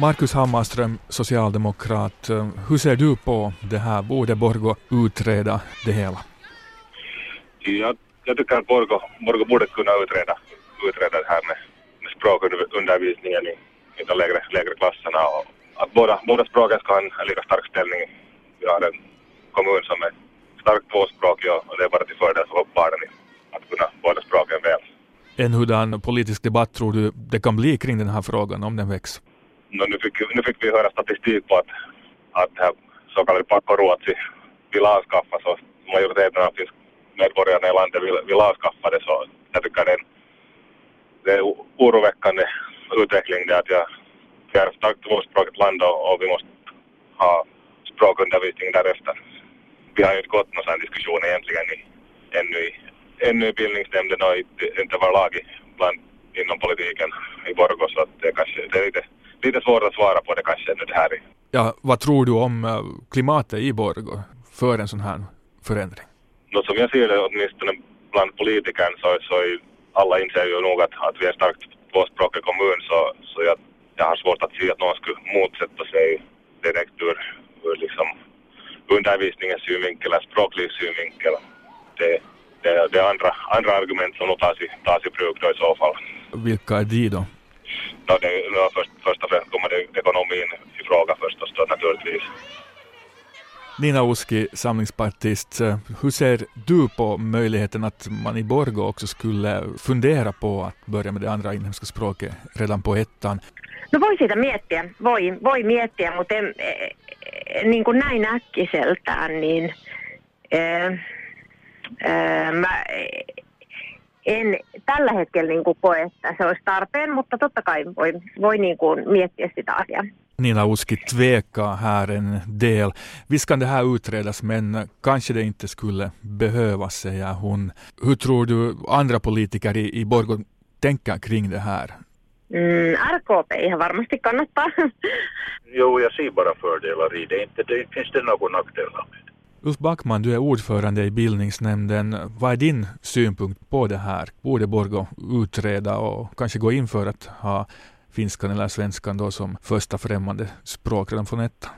Marcus Hammarström, socialdemokrat. Hur ser du på det här? Borde Borgo utreda det hela? Jag, jag tycker att Borgo, Borgo borde kunna utreda, utreda det här med, med språkundervisningen i, i de lägre, lägre klasserna och att båda, båda språken ska ha en, lika stark ställning. Vi har en kommun som är starkt tvåspråkig och det är bara till fördel för barnen att kunna båda språken väl. En hurdan politisk debatt tror du det kan bli kring den här frågan om den väcks? No, nu, fick, nu fick vi höra statistik på att, att här så kallade pakkoruotsi vill avskaffas och majoriteten av finsk medborgarna i landet vill, vill avskaffa det så jag tycker det är, det är oroväckande utveckling det att jag, vi är ett starkt tvåspråkigt land och, och vi måste ha språkundervisning därefter. Vi har ju inte gått någon sån diskussion egentligen i, ännu i ännu i bildningsnämnden och inte överlag bland inom politiken i Borgå så att det, kanske, det är lite, lite svårt att svara på det kanske ännu det här. Ja, vad tror du om eh, klimatet i Borgå för en sån här förändring? Något som jag ser det åtminstone bland politikerna så, så är alla inser ju nog att, att vi är en starkt tvåspråkig kommun så, så jag, jag har svårt att se att någon skulle motsätta sig direkt ur, ur liksom undervisningens synvinkel eller språklig synvinkel. Det, det, det är andra, andra argument som nog tas i, tas i bruk då i så fall. Vilka är de då? No, det, no, först, främst kommer det ekonomin i fråga förstås då naturligtvis. Nina Uski, samlingspartist, hur ser du på möjligheten att man i Borgå också skulle fundera på att börja med det andra inhemska språket redan på ettan? No voi siitä miettiä, voi, voi miettiä, mutta en, niin kuin näin äkkiseltään, niin eh, mä en tällä hetkellä niin kuin koe, että se olisi tarpeen, mutta totta kai voi, voi niin kuin miettiä sitä asiaa. Nina Uski tvekar här en del. Visst kan det här utredas men kanske det inte skulle behövas, säger hon. Hur tror du andra politiker i, i Borgå tänker kring det här? Mm, RKP ihan varmasti kannattaa. jo, jag ser bara fördelar i det. Inte det finns det någon nackdelar med Ulf Backman, du är ordförande i bildningsnämnden. Vad är din synpunkt på det här? Borde Borgå utreda och kanske gå in för att ha finskan eller svenskan då som första främmande språk redan från ettan?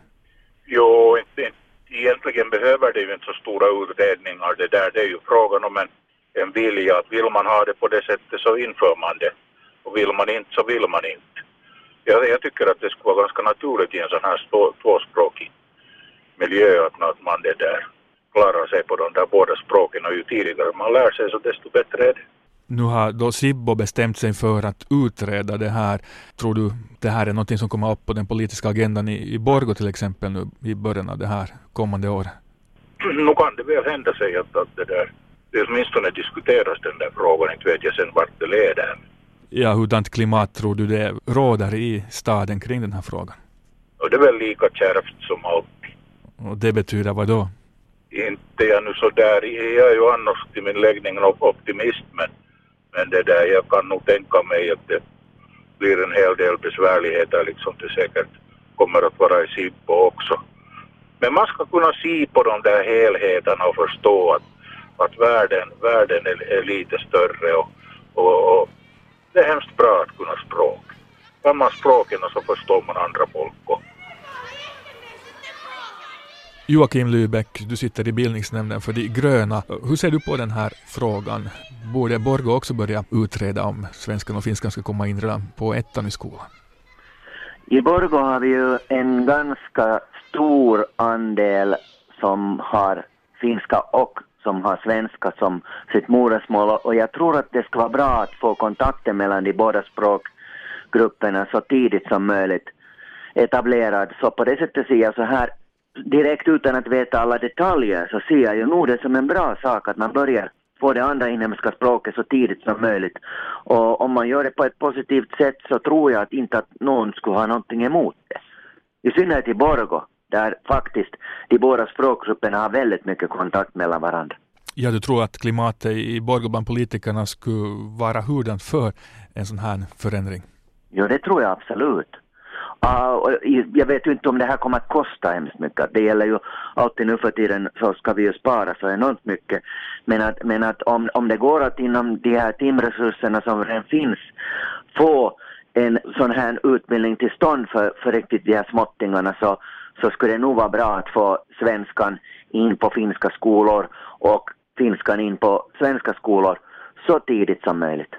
Jo, inte, egentligen behöver det ju inte så stora utredningar det där. Det är ju frågan om en, en vilja. Att vill man ha det på det sättet så inför man det. Och vill man inte så vill man inte. Jag, jag tycker att det skulle vara ganska naturligt i en sån här tvåspråkig miljö att man det där klarar sig på de där båda språken och ju tidigare man lär sig så desto bättre är det. Nu har då Sibbo bestämt sig för att utreda det här. Tror du det här är något som kommer upp på den politiska agendan i, i Borgå till exempel nu i början av det här kommande året? Nu kan det väl hända sig att, att det där, det åtminstone diskuteras den där frågan, inte vet jag sen vart det leder. Ja, hurdant klimat tror du det råder i staden kring den här frågan? Och det är väl lika kärvt som alltid. Och det betyder vad då? Inte jag nu sådär, jag är ju annars till min läggning optimist men, men det där, jag kan nog tänka mig att det blir en hel del besvärligheter liksom det säkert kommer att vara i Sipo också. Men man ska kunna se på de där helheterna och förstå att, att världen, världen är, är lite större och, och, och, det är hemskt bra att kunna språk. Kan man språken så förstår man andra folk och, Joakim Lübeck, du sitter i bildningsnämnden för de gröna. Hur ser du på den här frågan? Borde Borgå också börja utreda om svenskan och finskan ska komma in redan på ettan i skolan? I Borgå har vi ju en ganska stor andel som har finska och som har svenska som sitt modersmål och jag tror att det ska vara bra att få kontakten mellan de båda språkgrupperna så tidigt som möjligt etablerad. Så på det sättet ser jag så här direkt utan att veta alla detaljer så ser jag ju nog det som en bra sak att man börjar få det andra inhemska språket så tidigt som möjligt. Och om man gör det på ett positivt sätt så tror jag att inte att någon skulle ha någonting emot det. I synnerhet i Borgo, där faktiskt de båda språkgrupperna har väldigt mycket kontakt mellan varandra. Ja, du tror att klimatet i Borgo bland politikerna skulle vara hurdant för en sån här förändring? Ja, det tror jag absolut. Uh, jag vet ju inte om det här kommer att kosta hemskt mycket. Det gäller ju alltid nu för tiden så ska vi ju spara så enormt mycket. Men att, men att om, om det går att inom de här timresurserna som redan finns få en sån här utbildning till stånd för, för riktigt de här småttingarna så, så skulle det nog vara bra att få svenskan in på finska skolor och finskan in på svenska skolor så tidigt som möjligt.